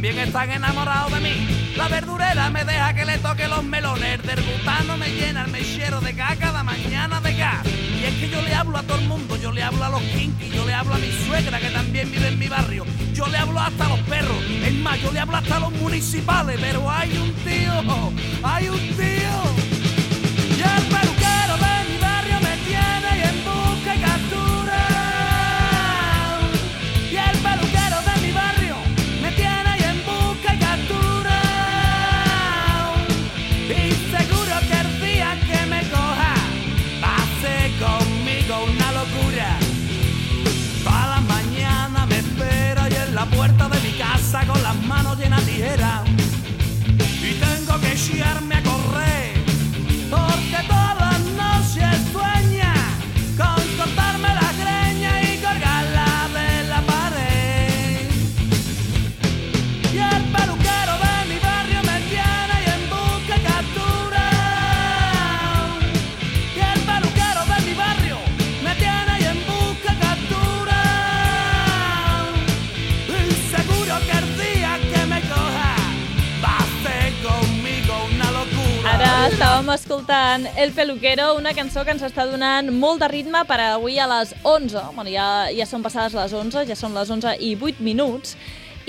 También están enamorados de mí. La verdurera me deja que le toque los melones, del butano me llena el mechero de gas cada mañana de gas. Y es que yo le hablo a todo el mundo, yo le hablo a los kinky, yo le hablo a mi suegra que también vive en mi barrio, yo le hablo hasta a los perros, es más, yo le hablo hasta a los municipales, pero hay un tío, hay un tío. Estàvem escoltant El Peluquero, una cançó que ens està donant molt de ritme per avui a les 11. Bueno, ja, ja són passades les 11, ja són les 11 i 8 minuts.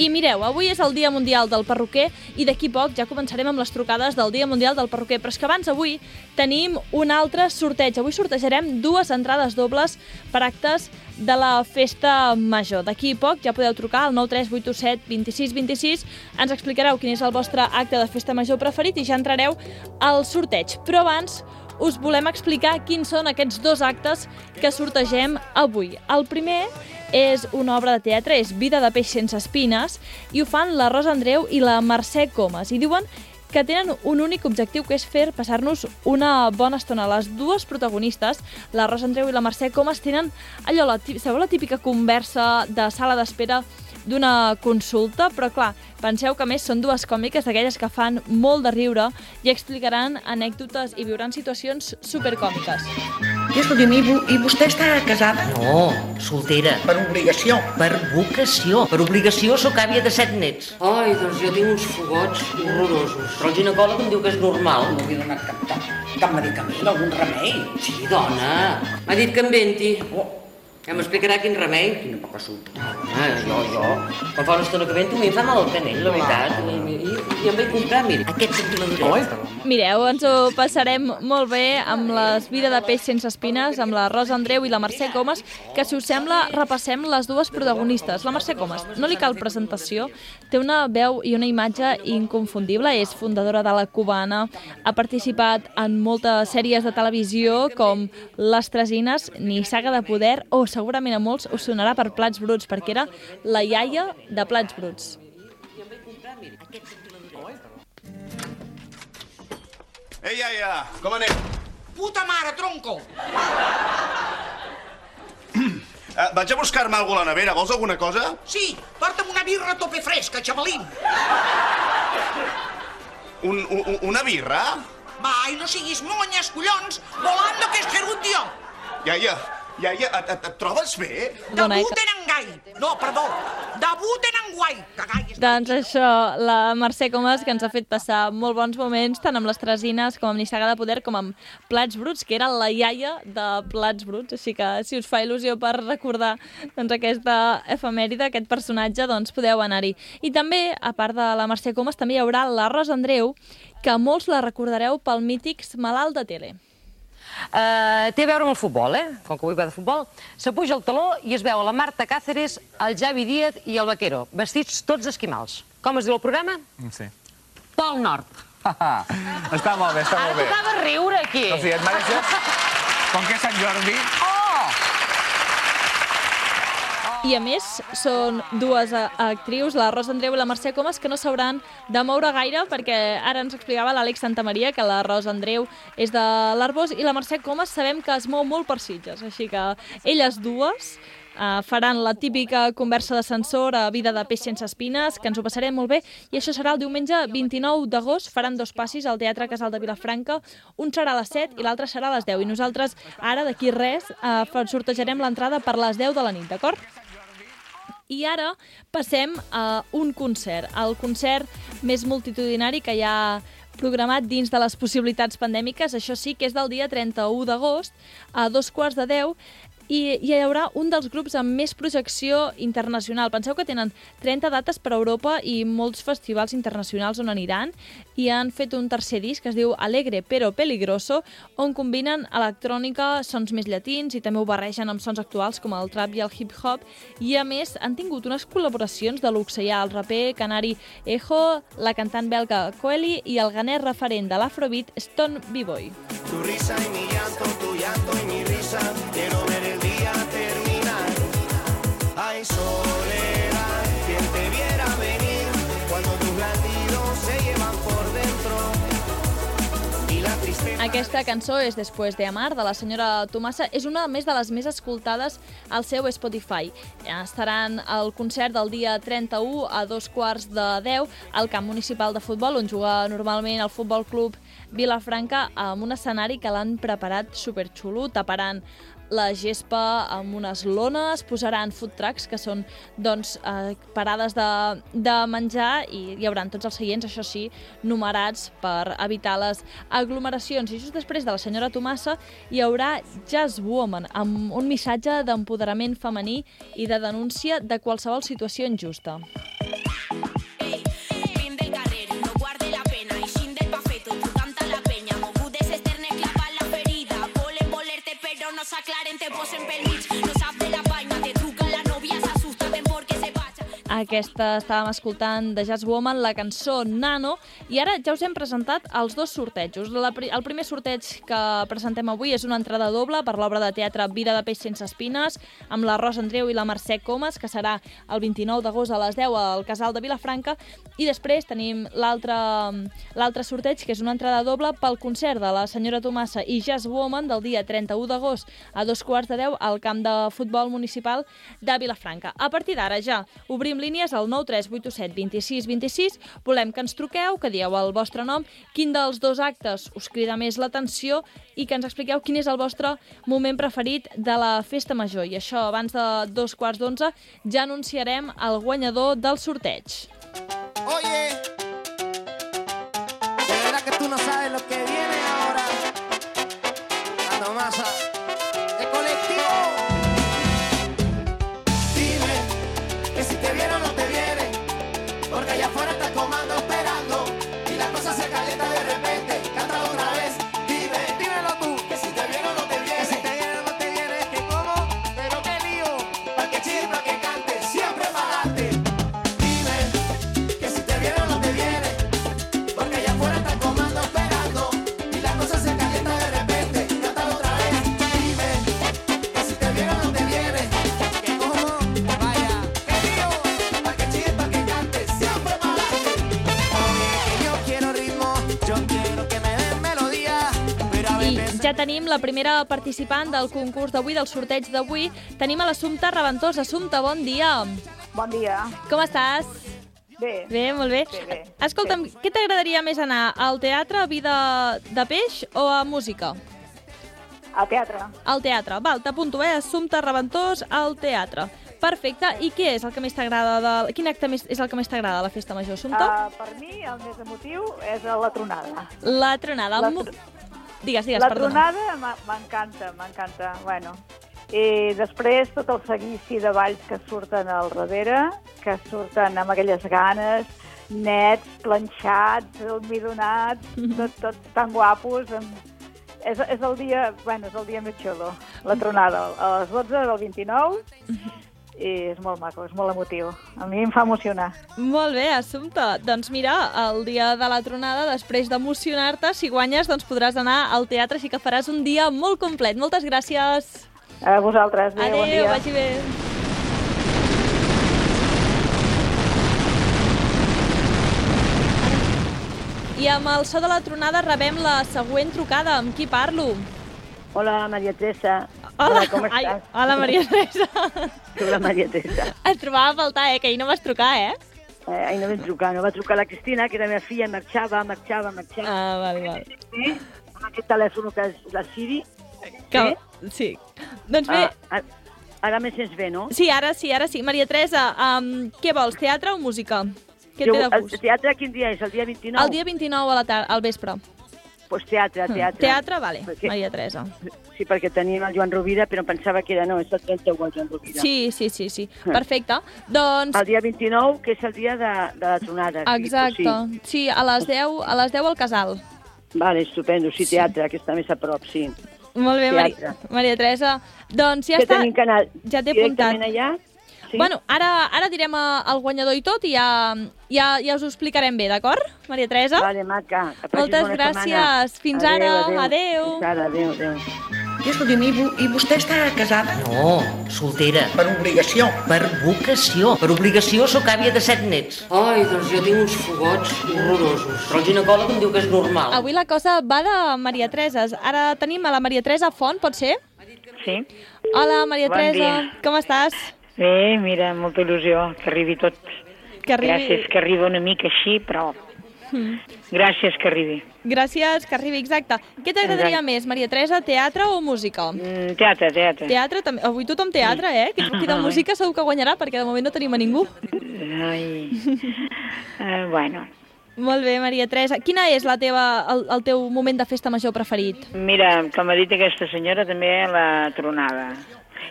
I mireu, avui és el Dia Mundial del Perruquer i d'aquí poc ja començarem amb les trucades del Dia Mundial del Perruquer. Però és que abans avui tenim un altre sorteig. Avui sortejarem dues entrades dobles per actes de la Festa Major. D'aquí poc ja podeu trucar al 93827 26 26. Ens explicareu quin és el vostre acte de Festa Major preferit i ja entrareu al sorteig. Però abans us volem explicar quins són aquests dos actes que sortegem avui. El primer és una obra de teatre, és Vida de peix sense espines, i ho fan la Rosa Andreu i la Mercè Comas. I diuen que tenen un únic objectiu, que és fer passar-nos una bona estona. Les dues protagonistes, la Rosa Andreu i la Mercè Comas, tenen allò, la, sabeu la típica conversa de sala d'espera d'una consulta, però clar, penseu que a més són dues còmiques d'aquelles que fan molt de riure i explicaran anècdotes i viuran situacions supercòmiques. I escolti'm, i, i vostè està casada? No, soltera. Per obligació. Per vocació. Per obligació sóc àvia de set nets. Ai, doncs jo tinc uns fogots horrorosos. Però el ginecòleg em diu que és normal. No he donat cap, cap, cap medicament, algun remei. Sí, dona. M'ha dit que em venti. Oh, Ja m'explicarà quin remei. quina poca sort. Ah, jo, jo. Quan fa una estona que vento, a mi em fa mal el canell, la veritat. I, i, i em vaig comprar, mira, aquest ventiladoret. Mireu, ens ho passarem molt bé amb les Vida de peix sense espines, amb la Rosa Andreu i la Mercè Comas, que si us sembla repassem les dues protagonistes. La Mercè Comas, no li cal presentació, té una veu i una imatge inconfundible, és fundadora de la Cubana, ha participat en moltes sèries de televisió com Les Tresines, ni Saga de Poder, o segurament a molts us sonarà per Plats Bruts, perquè era la iaia de Plats Bruts. Ei, iaia, com anem? Puta mare, tronco! Eh, vaig a buscar-me alguna a la nevera. Vols alguna cosa? Sí, porta'm una birra a tope fresca, xavalín. Un, un, una birra? Vai, no siguis monyes, collons, volando que es gerundio. Iaia, iaia, et, et, et trobes bé? Dona, eh, Debuten en gai. No, perdó, debuten en guai. Que gai és... Doncs això, la Mercè Comas, que ens ha fet passar molt bons moments, tant amb les Tresines com amb Nissaga de Poder, com amb Plats Bruts, que era la iaia de Plats Bruts. Així que, si us fa il·lusió per recordar doncs, aquesta efemèride, aquest personatge, doncs podeu anar-hi. I també, a part de la Mercè Comas, també hi haurà la Rosa Andreu, que molts la recordareu pel mítics Malalt de Tele. Uh, té a veure amb el futbol, eh? Com que avui va de futbol. Se puja el taló i es veu a la Marta Cáceres, el Javi Díaz i el Vaquero, vestits tots esquimals. Com es diu el programa? Sí. Pol Nord. està molt bé, està Ara molt bé. tocava riure, aquí. O sigui, et mereixes... Com que és Sant Jordi... Oh! I a més, són dues actrius, la Rosa Andreu i la Mercè Comas, que no s'hauran de moure gaire, perquè ara ens explicava l'Àlex Santamaria que la Rosa Andreu és de l'Arbós i la Mercè Comas sabem que es mou molt per Sitges, així que elles dues Uh, faran la típica conversa d'ascensor a Vida de peix sense espines, que ens ho passarem molt bé, i això serà el diumenge 29 d'agost, faran dos passis al Teatre Casal de Vilafranca, un serà a les 7 i l'altre serà a les 10, i nosaltres ara, d'aquí res, uh, sortejarem l'entrada per les 10 de la nit, d'acord? I ara passem a un concert, el concert més multitudinari que hi ha programat dins de les possibilitats pandèmiques, això sí que és del dia 31 d'agost a dos quarts de 10 i hi haurà un dels grups amb més projecció internacional. Penseu que tenen 30 dates per Europa i molts festivals internacionals on aniran i han fet un tercer disc que es diu Alegre però peligroso, on combinen electrònica, sons més llatins i també ho barregen amb sons actuals com el trap i el hip-hop i a més han tingut unes col·laboracions de luxe. Hi ha el raper canari Ejo, la cantant belga Coeli i el ganer referent de l'afrobeat Stone B-Boy. Tu risa y mi llanto, tu llanto y mi risa. Aquesta cançó és Després de Amar, de la senyora Tomassa. És una més de les més escoltades al seu Spotify. Estaran al concert del dia 31 a dos quarts de 10 al camp municipal de futbol, on juga normalment el Futbol Club Vilafranca, amb un escenari que l'han preparat superxulo. Taparan la gespa amb unes lones, posaran food trucks, que són doncs, eh, parades de, de menjar, i hi haurà tots els seients, això sí, numerats per evitar les aglomeracions. I just després de la senyora Tomassa hi haurà Jazz Woman, amb un missatge d'empoderament femení i de denúncia de qualsevol situació injusta. Aquesta estàvem escoltant de Jazz Woman, la cançó Nano, i ara ja us hem presentat els dos sortejos. La, el primer sorteig que presentem avui és una entrada doble per l'obra de teatre Vida de peix sense espines, amb la Rosa Andreu i la Mercè Comas, que serà el 29 d'agost a les 10 al Casal de Vilafranca, i després tenim l'altre sorteig, que és una entrada doble pel concert de la senyora Tomassa i Jazz Woman del dia 31 d'agost a dos quarts de 10 al camp de futbol municipal de Vilafranca. A partir d'ara ja obrim línies al 9387 26 26. Volem que ens truqueu, que dieu el vostre nom, quin dels dos actes us crida més l'atenció i que ens expliqueu quin és el vostre moment preferit de la festa major. I això, abans de dos quarts d'onze, ja anunciarem el guanyador del sorteig. Oye, de verdad que tú no sabes lo que viene ahora. La Tomasa, la primera participant del concurs d'avui, del sorteig d'avui. Tenim a l'Assumpta Reventós. Assumpta, bon dia. Bon dia. Com estàs? Bé. Bé, molt bé. Bé, bé. Escolta'm, què t'agradaria més anar? Al teatre, a vida de peix o a música? Al teatre. Al teatre. Val, t'apunto, eh? Assumpte Reventós al teatre. Perfecte. I què és el que més t'agrada? De... Quin acte més és el que més t'agrada de la festa major, Assumpte? Uh, per mi, el més emotiu és la tronada. La tronada. la tr- Digues, digues, la perdona. tronada m'encanta, m'encanta. Bueno, i després tot el seguici de balls que surten al darrere, que surten amb aquelles ganes, nets, planxats, almidonats, tot, tot tan guapos. Amb... És, és el dia, bueno, és el dia més xulo, la tronada, a les 12 del 29, i és molt maco, és molt emotiu. A mi em fa emocionar. Molt bé, Assumpta. Doncs mira, el dia de la tronada, després d'emocionar-te, si guanyes, doncs podràs anar al teatre, així que faràs un dia molt complet. Moltes gràcies. A vosaltres. Adéu bon dia. vagi bé. I amb el so de la tronada rebem la següent trucada. Amb qui parlo? Hola, Maria Teresa. Hola, com Ai, estàs? hola Maria Teresa. Soc la Maria Teresa. Et trobava a faltar, eh, que ahir no vas trucar, eh? Eh, ahir no vam trucar, no va trucar la Cristina, que era la meva filla, marxava, marxava, marxava. Ah, val, val. Eh? Amb aquest telèfon que és la Siri. Que... Sí. Doncs bé, Ah, ara, ara me sents bé, no? sí, ara sí, ara sí. Maria Teresa, um, què vols, teatre o música? Què Jo, ve de el gust? teatre quin dia és? El dia 29? El dia 29 a la tarda, al vespre. Pues teatre, teatre. Teatre, vale, Perquè- Maria Teresa. Sí, perquè tenim el Joan Rovira, però em pensava que era, no, és el 31 el Joan Rovira. Sí, sí, sí, sí. Perfecte. Doncs, El dia 29, que és el dia de, de la tronada. sí, exacte. pues Sí, a les 10, a les 10 al casal. Sí. Vale, estupendo. Sí, teatre, que està més a prop, sí. Molt bé, Maria. Maria Teresa. Doncs ja que està. tenim canal Ja t'he apuntat. allà? Sí? Bueno, ara, ara direm eh, el guanyador i tot i ja, ja, ja us ho explicarem bé, d'acord, Maria Teresa? Vale, maca. Moltes gràcies. setmana. Fins Adéu, ara. adéu. Adéu. Fins ara, adéu, adéu. I escolti'm, i, i vostè està casada? No, soltera. Per obligació. Per vocació. Per obligació sóc àvia de set nets. Ai, doncs jo tinc uns fogots horrorosos. Però el ginecòleg em diu que és normal. Avui la cosa va de Maria Teresa. Ara tenim a la Maria Teresa Font, pot ser? Sí. Hola, Maria Bon Teresa. dia. Com estàs? Bé, mira, molta il·lusió que arribi tot. Que arribi- Gràcies que arriba una mica així, però Mm. gràcies que arribi. Gràcies, que arribi, exacte. Què t'agradaria més, Maria Teresa, teatre o música? Mm, teatre, teatre. Teatre, també. Avui tothom teatre, eh? Qui truqui de música segur que guanyarà, perquè de moment no tenim a ningú. Ai. Uh, bueno, Molt bé, Maria Teresa. Quina és la teva, el, el teu moment de festa major preferit? mira, com ha dit aquesta senyora, també la tronada.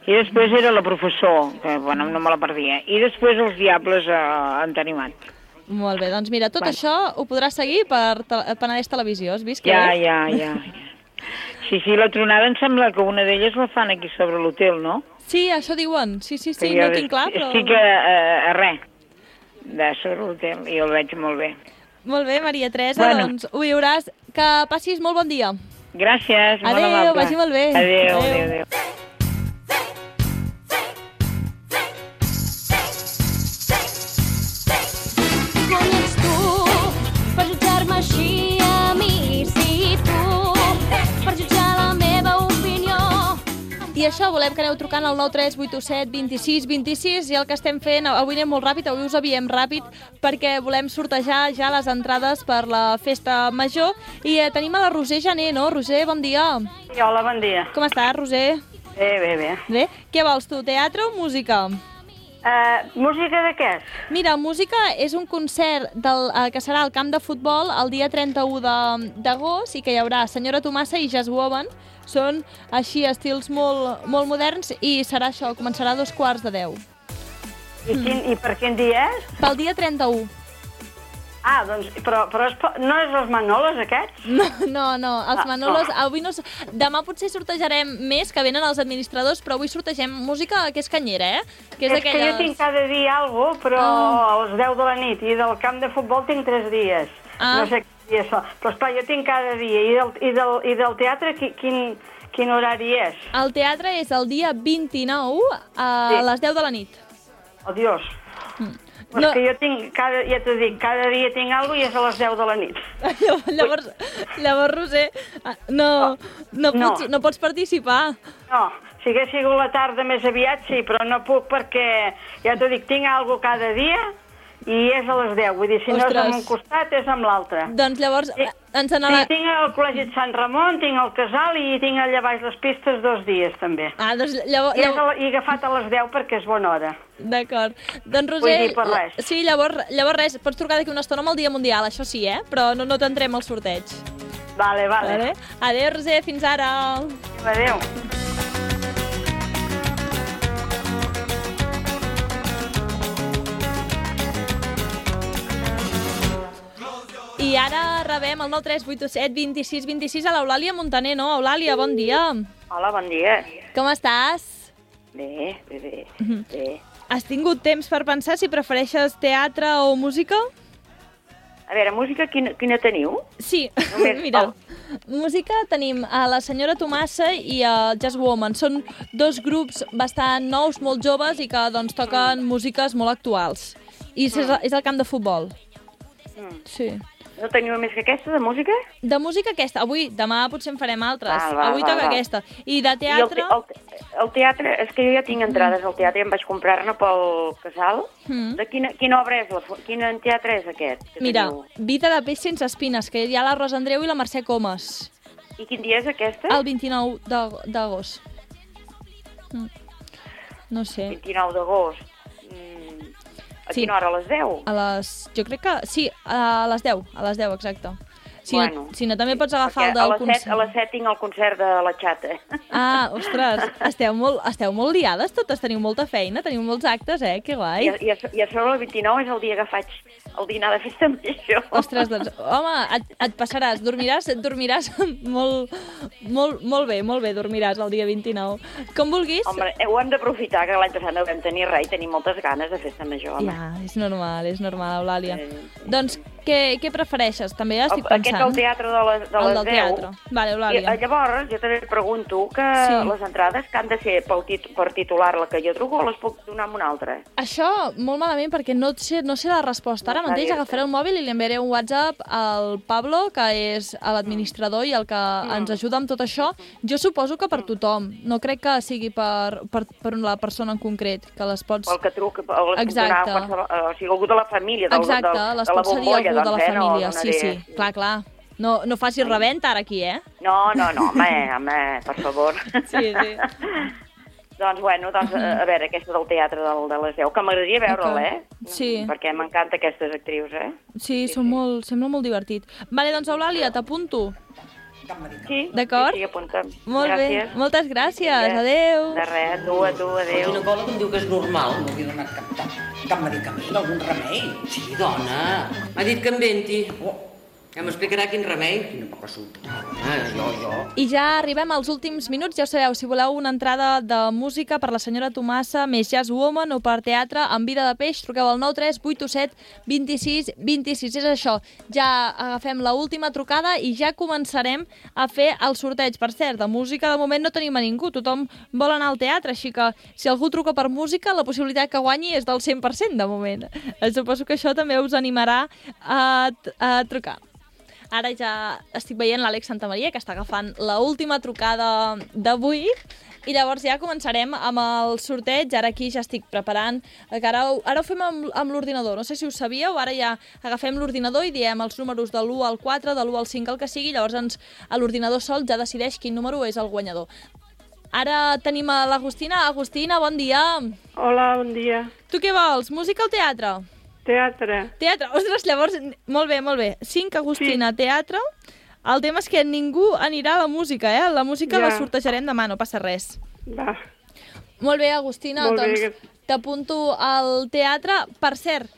I després era la professor, que bueno, no me la perdia. I després els diables uh, en Tanimat. Molt bé, doncs mira, tot Bueno. això ho podràs seguir per te Penedès Televisió, has vist? Que Ja, ja, ja. ja. Sí, sí, la tronada em sembla que una d'elles la fan aquí sobre l'hotel, no? Sí, això diuen. Sí, sí, sí, Que no tinc clar, però... Estic a, a, a res de sobre l'hotel i el veig molt bé. Molt bé, Maria Teresa, Bueno. doncs ho viuràs. Que passis molt bon dia. Gràcies, molt Adéu, amable. vagi molt bé. Adéu, Adéu. adéu, adéu. Volem que aneu trucant al 93817 26 26 i el que estem fent, avui anem molt ràpid, avui us aviem ràpid perquè volem sortejar ja les entrades per la festa major i eh, tenim a la Roser Jané, no? Roser, bon dia. Sí, hola, bon dia. Com estàs, Roser? Bé, bé, bé. Bé? Què vols tu, teatre o música? Uh, música de què? Mira, música és un concert del, eh, que serà al camp de futbol el dia 31 de- d'agost i que hi haurà Senyora Tomassa i Jazz Woman. Són així estils molt, molt moderns i serà això, començarà a dos quarts de deu. I, quin, I per quin dia és? Pel dia 31. Ah, doncs, però, però pa- no és els Manoles, aquests? No, no, no, els Ah, Manolos, no. avui no... Demà potser sortejarem més, que venen els administradors, però avui sortegem música que és canyera, eh? Que és, és que jo tinc cada dia alguna cosa, però Ah. als 10 de la nit, i del camp de futbol tinc 3 dies. Ah. No sé quin dia són. Però, esclar, jo tinc cada dia. I del, i del, i del teatre, qui, quin, quin horari és? El teatre és el dia 29 a Sí. les 10 de la nit. Oh, Dios. Mm. Que jo tinc, cada, ja t'ho dic, cada dia tinc alguna cosa i és a les 10 de la nit. Llavors, llavors Roser, ah, no, no, No. pots, no pots participar. No, si hagués sigut la tarda més aviat, sí, però no puc perquè, ja t'ho dic, tinc alguna cada dia i és a les 10. Vull dir, si no és Ostres. amb un costat, és amb l'altre. Doncs llavors Sí. ens Sí, n'ala... tinc el Col·legi de Sant Ramon, tinc el Casal i tinc allà baix les pistes dos dies, també. Ah, doncs llavors... I, és a, la- I agafat a les 10 perquè és bona hora. D'acord. Doncs Vull Roser... dir, per res. Sí, llavors, llavors res, pots trucar d'aquí una estona amb el Dia Mundial, això sí, eh? Però no, no t'entrem al sorteig. Vale, vale. Vale? Adéu, Roser, fins ara. Adéu. I ara rebem el 9387 26 26 a l'Eulàlia Montaner, no? Eulàlia, bon dia. Hola, bon dia. Com estàs? Bé, bé, bé. Mhm. bé. Has tingut temps per pensar si prefereixes teatre o música? A veure, música, quina, quina teniu? Sí, Només- mira, música tenim a la senyora Tomassa i a Jazz Woman. Són dos grups bastant nous, molt joves i que doncs toquen músiques molt actuals. I és, és el camp de futbol. Mm. Sí. No teniu més que aquesta, de música? De música aquesta. Avui, demà potser en farem altres. Val, val, Avui val, toca val. aquesta. I de I el, teatre... te- el, te- el teatre, és que jo ja tinc entrades al teatre i em vaig comprar-ne pel casal. Mm. De quina, quina obra és? La, quin teatre és aquest? que Mira, teniu? Vida de peix sense espines, que hi ha la Rosa Andreu i la Mercè Comas. I quin dia és aquesta? El 29 d'ag- d'agost. Mm. No sé. 29 d'agost. A Sí. quina hora? A les 10? A les... Jo crec que... Sí, a les 10. A les 10, exacte. Si, Bueno, no, si no, també pots agafar el a del 7, concert. a les 7 tinc el concert de la xata. Ah, ostres, esteu molt, esteu molt liades totes, teniu molta feina, teniu molts actes, eh? Que guai. I, a- i, a, I a sobre el 29 és el dia que faig el dinar de festa major. Ostres, doncs, home, et, et passaràs, dormiràs, dormiràs molt, molt, molt bé, molt bé, dormiràs el dia 29. Com vulguis. Home, ho hem d'aprofitar, que l'any passat no vam tenir res i tenim moltes ganes de festa major, home. Ja, és normal, és normal, Eulàlia. Doncs, què, què prefereixes? També ja estic Aquest pensant. del teatre de les, de El les del 10. teatre. Vale, Eulàlia. I, eh, llavors, jo també et pregunto que Sí. les entrades que han de ser pel tit per titular la que jo truco o les puc donar amb una altra? Això, molt malament, perquè no sé, no sé la resposta. Ara mateix agafaré el mòbil i li enviaré un WhatsApp al Pablo, que és l'administrador i el que Mm. ens ajuda amb tot això. Jo suposo que per tothom. No crec que sigui per, per, per la persona en concret, que les pots... El que truca, el que Exacte. donar qualsevol, eh, o sigui, algú de la família, del, Exacte, del, les de la bombolla, algú de doncs, la eh? No, família. sí, donaré- sí, clar, clar. No, no facis rebenta ara aquí, eh? No, no, no, home, home, per favor. Sí, sí. doncs, bueno, doncs, a, a veure, aquesta del teatre del, de les 10, que m'agradaria veure-la, eh? Sí. Perquè m'encanta aquestes actrius, eh? Sí, són molt, sembla molt divertit. Vale, doncs, Eulàlia, t'apunto. Sí, D'acord? Sí, sí, apunta'm. Molt Gràcies. bé, moltes gràcies, adeu. De res, a tu, a tu, adéu. El ginecòleg em diu que és normal. No he donat cap, cap, cap medicament, algun remei. Sí, dona. M'ha dit que em venti. Ja m'explicarà quin remei. Quina poca Ah, jo, jo. I ja arribem als últims minuts, ja ho sabeu, si voleu una entrada de música per la senyora Tomassa, més Jazz Woman o per teatre amb vida de peix, truqueu al 93827 26 26. És això, ja agafem la última trucada i ja començarem a fer el sorteig. Per cert, de música de moment no tenim a ningú, tothom vol anar al teatre, així que si algú truca per música, la possibilitat que guanyi és del 100% de moment. Eh, Suposo que això també us animarà a, a trucar. Ara ja estic veient l'Àlex Santamaria, que està agafant la última trucada d'avui, i llavors ja començarem amb el sorteig. Ara aquí ja estic preparant, que ara, ho- ara ho fem amb, amb l'ordinador. No sé si ho sabíeu, ara ja agafem l'ordinador i diem els números de l'1 al 4, de l'1 al 5, el que sigui, llavors ens, a l'ordinador sol ja decideix quin número és el guanyador. Ara tenim a l'Agustina. Agustina, bon dia. Hola, bon dia. Tu què vols, música o teatre? Teatre. Teatre, ostres, llavors, molt bé, molt bé. 5, Agustina, sí. teatre. El tema és que ningú anirà a la música, eh? La música Ja. la sortejarem demà, no passa res. Va. Molt bé, Agustina, Molt bé, doncs t'apunto al teatre. Per cert,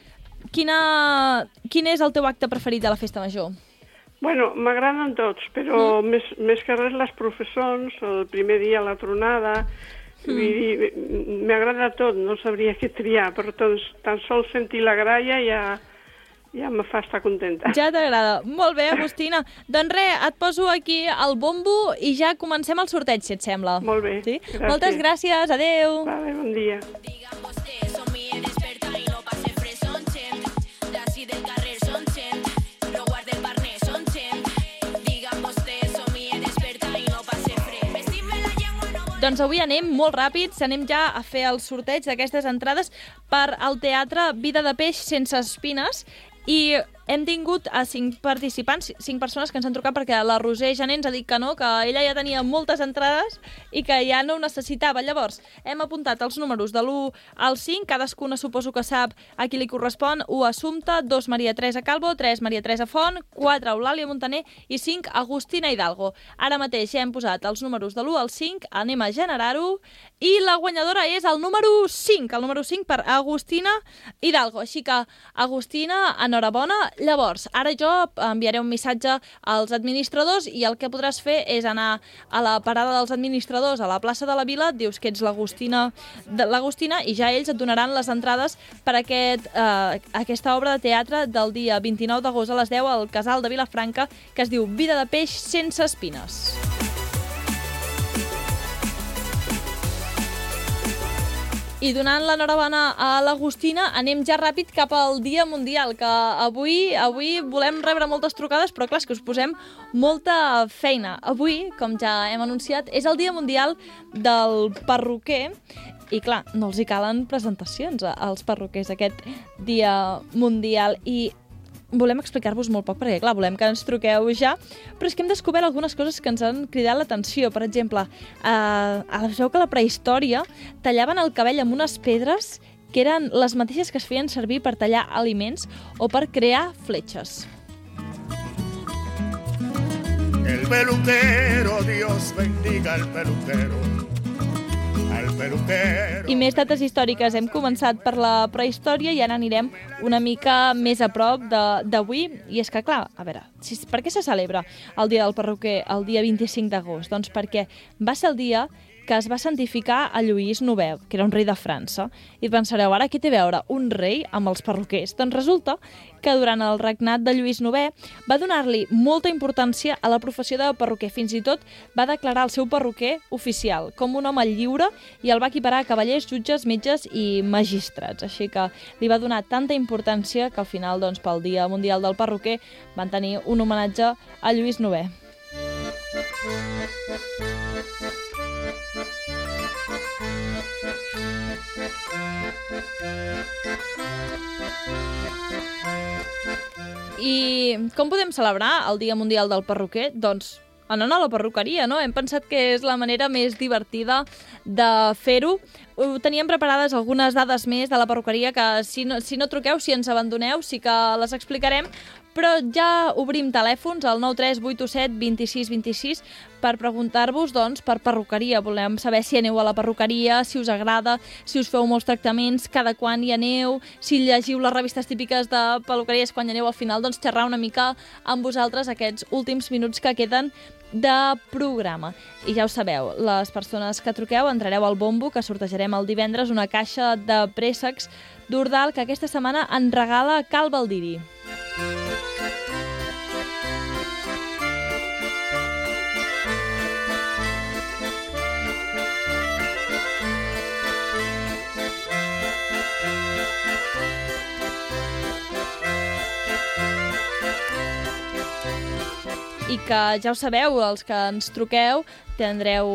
quina, quin és el teu acte preferit de la festa major? Bueno, m'agraden tots, però mm. més, més que res les professons, el primer dia la tronada, mm. vull dir, m'agrada tot, no sabria què triar, però doncs, tan sols sentir la graia ja, ja me fa estar contenta. Ja t'agrada. Molt bé, Agustina. doncs res, et poso aquí el bombo i ja comencem el sorteig, si et sembla. Molt bé, Sí? gràcies. Moltes gràcies, adeu. Vale, bon dia. Son mi experta y Doncs avui anem molt ràpids, anem ja a fer el sorteig d'aquestes entrades per al teatre Vida de Peix sense espines. I hem tingut a cinc participants, cinc persones que ens han trucat perquè la Roser Jané ens ha dit que no, que ella ja tenia moltes entrades i que ja no ho necessitava. Llavors, hem apuntat els números de l'1 al 5, cadascuna suposo que sap a qui li correspon, 1 Assumpta, 2 Maria Teresa Calvo, 3 Maria Teresa Font, 4 Eulàlia Montaner i 5 Agustina Hidalgo. Ara mateix ja hem posat els números de l'1 al 5, anem a generar-ho i la guanyadora és el número 5, el número 5 per Agustina Hidalgo. Així que, Agustina, enhorabona. Llavors, ara jo enviaré un missatge als administradors i el que podràs fer és anar a la parada dels administradors a la plaça de la Vila, dius que ets l'Agustina i ja ells et donaran les entrades per aquest, eh, aquesta obra de teatre del dia 29 d'agost a les 10 al Casal de Vilafranca que es diu Vida de peix sense espines. I donant l'enhorabona a l'Agustina, anem ja ràpid cap al Dia Mundial, que avui avui volem rebre moltes trucades, però clar, que us posem molta feina. Avui, com ja hem anunciat, és el Dia Mundial del Perruquer, i clar, no els hi calen presentacions als perruquers aquest Dia Mundial. I volem explicar-vos molt poc, perquè clar, volem que ens truqueu ja, però és que hem descobert algunes coses que ens han cridat l'atenció. Per exemple, eh, sabeu que a la prehistòria tallaven el cabell amb unes pedres que eren les mateixes que es feien servir per tallar aliments o per crear fletxes. El peluquero, Dios bendiga al peluquero. I més dates històriques. Hem començat per la prehistòria i ara anirem una mica més a prop d'avui. I és que, clar, a veure, si, per què se celebra el Dia del Perruquer el dia 25 d'agost? Doncs perquè va ser el dia que es va santificar a Lluís IX, que era un rei de França. I pensareu, ara què té a veure un rei amb els perruquers? Doncs resulta que durant el regnat de Lluís IX va donar-li molta importància a la professió de perruquer. Fins i tot va declarar el seu perruquer oficial com un home lliure i el va equiparar a cavallers, jutges, metges i magistrats. Així que li va donar tanta importància que al final, doncs, pel Dia Mundial del Perruquer, van tenir un homenatge a Lluís IX. I com podem celebrar el Dia Mundial del Perruquer? Doncs anant a la perruqueria, no? Hem pensat que és la manera més divertida de fer-ho. Ho teníem preparades algunes dades més de la perruqueria que si no, si no truqueu, si ens abandoneu, sí que les explicarem, però ja obrim telèfons al 93817 26 26 per preguntar-vos, doncs, per perruqueria. Volem saber si aneu a la perruqueria, si us agrada, si us feu molts tractaments, cada quan hi aneu, si llegiu les revistes típiques de perruqueries quan hi aneu al final, doncs xerrar una mica amb vosaltres aquests últims minuts que queden de programa. I ja ho sabeu, les persones que truqueu entrareu al bombo, que sortejarem el divendres una caixa de préssecs d'Ordal que aquesta setmana en regala Cal Baldiri. I que ja ho sabeu, els que ens truqueu tindreu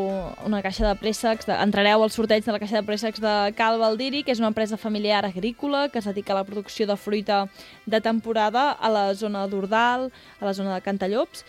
una caixa de préssecs, de, entrareu al sorteig de la caixa de préssecs de Cal Valdiri, que és una empresa familiar agrícola que es dedica a la producció de fruita de temporada a la zona d'Ordal, a la zona de Cantallops,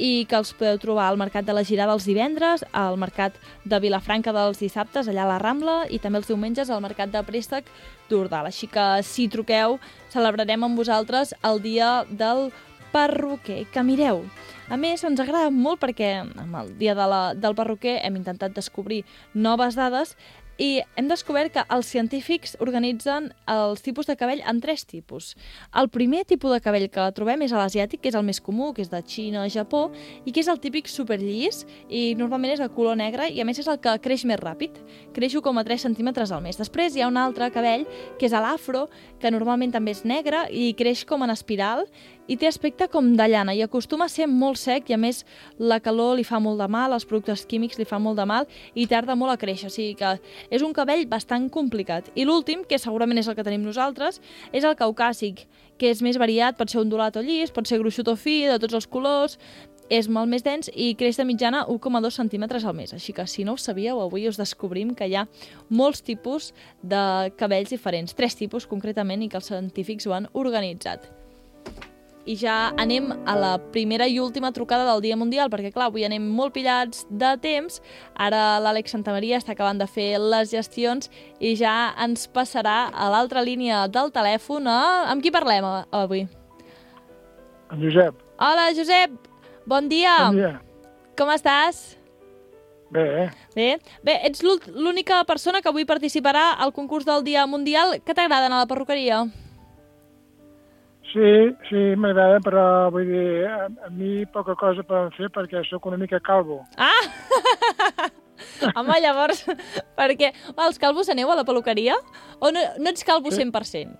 i que els podeu trobar al Mercat de la Girada els divendres, al Mercat de Vilafranca dels dissabtes, allà a la Rambla, i també els diumenges al Mercat de Préstec d'Ordal. Així que, si truqueu, celebrarem amb vosaltres el dia del perruquer. Que mireu, a més, ens agrada molt perquè amb el dia de la, del perruquer hem intentat descobrir noves dades i hem descobert que els científics organitzen els tipus de cabell en tres tipus. El primer tipus de cabell que trobem és l'asiàtic, que és el més comú, que és de Xina, Japó, i que és el típic superllis, i normalment és de color negre, i a més és el que creix més ràpid. Creix 1,3 centímetres al mes. Després hi ha un altre cabell, que és l'afro, que normalment també és negre i creix com en espiral, i té aspecte com de llana i acostuma a ser molt sec i a més la calor li fa molt de mal, els productes químics li fan molt de mal i tarda molt a créixer, o sigui que és un cabell bastant complicat. I l'últim, que segurament és el que tenim nosaltres, és el caucàsic, que és més variat, pot ser ondulat o llis, pot ser gruixut o fi, de tots els colors, és molt més dens i creix de mitjana 1,2 centímetres al mes. Així que si no ho sabíeu, avui us descobrim que hi ha molts tipus de cabells diferents, tres tipus concretament, i que els científics ho han organitzat. I ja anem a la primera i última trucada del Dia Mundial, perquè clar, avui anem molt pillats de temps. Ara l'Àlex Santamaria està acabant de fer les gestions i ja ens passarà a l'altra línia del telèfon a... Amb qui parlem a- avui? En Josep. Hola, Josep! Bon dia! Bon dia. Com estàs? Bé, eh? Bé, Bé ets l'ú- l'única persona que avui participarà al concurs del Dia Mundial. Què t'agrada anar a la perruqueria? Sí, sí, m'agrada, però vull dir, a, a mi poca cosa poden fer perquè sóc una mica calvo. Ah! Home, llavors, perquè va, els calvos aneu a la peluqueria? O no, no ets calvo 100%?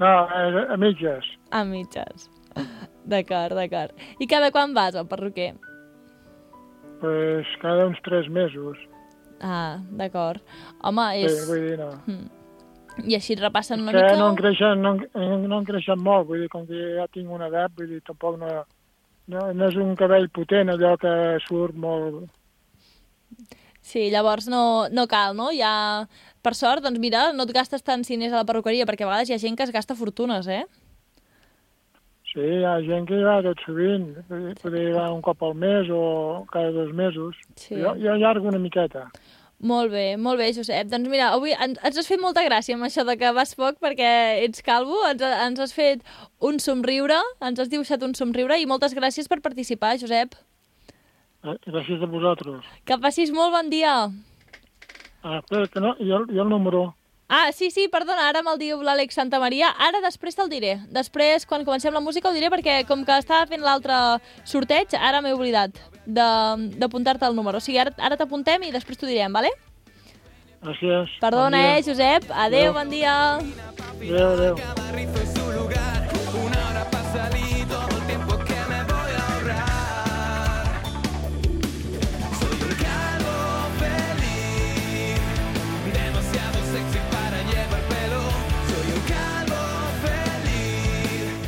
No, a, a mitges. A mitges. D'acord, d'acord. I cada quan vas al perruquer? Pues cada uns tres mesos. Ah, d'acord. Home, és... Sí, vull dir, no. Mm. I així repassen una que mica... no en, creixen, no, en- no en creixen molt, vull dir, com que ja tinc una edat, vull dir, tampoc no, no, no és un cabell potent, allò que surt molt... Sí, llavors no, no cal, no? Ja, per sort, doncs mira, no et gastes tant anés a la perruqueria, perquè a vegades hi ha gent que es gasta fortunes, eh? Sí, hi ha gent que hi va tot sovint, dir, poder hi va un cop al mes o cada dos mesos. Sí. Jo, jo allargo una miqueta. Molt bé, molt bé, Josep. Doncs mira, avui ens, ens has fet molta gràcia amb això de que vas poc perquè ets calvo, ens, ens has fet un somriure, ens has dibuixat un somriure i moltes gràcies per participar, Josep. Eh, Gràcies a vosaltres. Que passis molt bon dia. Ah, espera, que no, jo, jo el número... Ah, sí, sí, perdona, ara me'l diu l'Àlex Santa Maria. Ara després te'l diré. Després, quan comencem la música, ho diré perquè com que estava fent l'altre sorteig, ara m'he oblidat de- d'apuntar-te el número. O sigui, ara, ara t'apuntem i després t'ho direm, vale? Gràcies. Perdona, Bon dia. eh, Josep. Adéu, Adéu. bon dia. Adéu, adéu.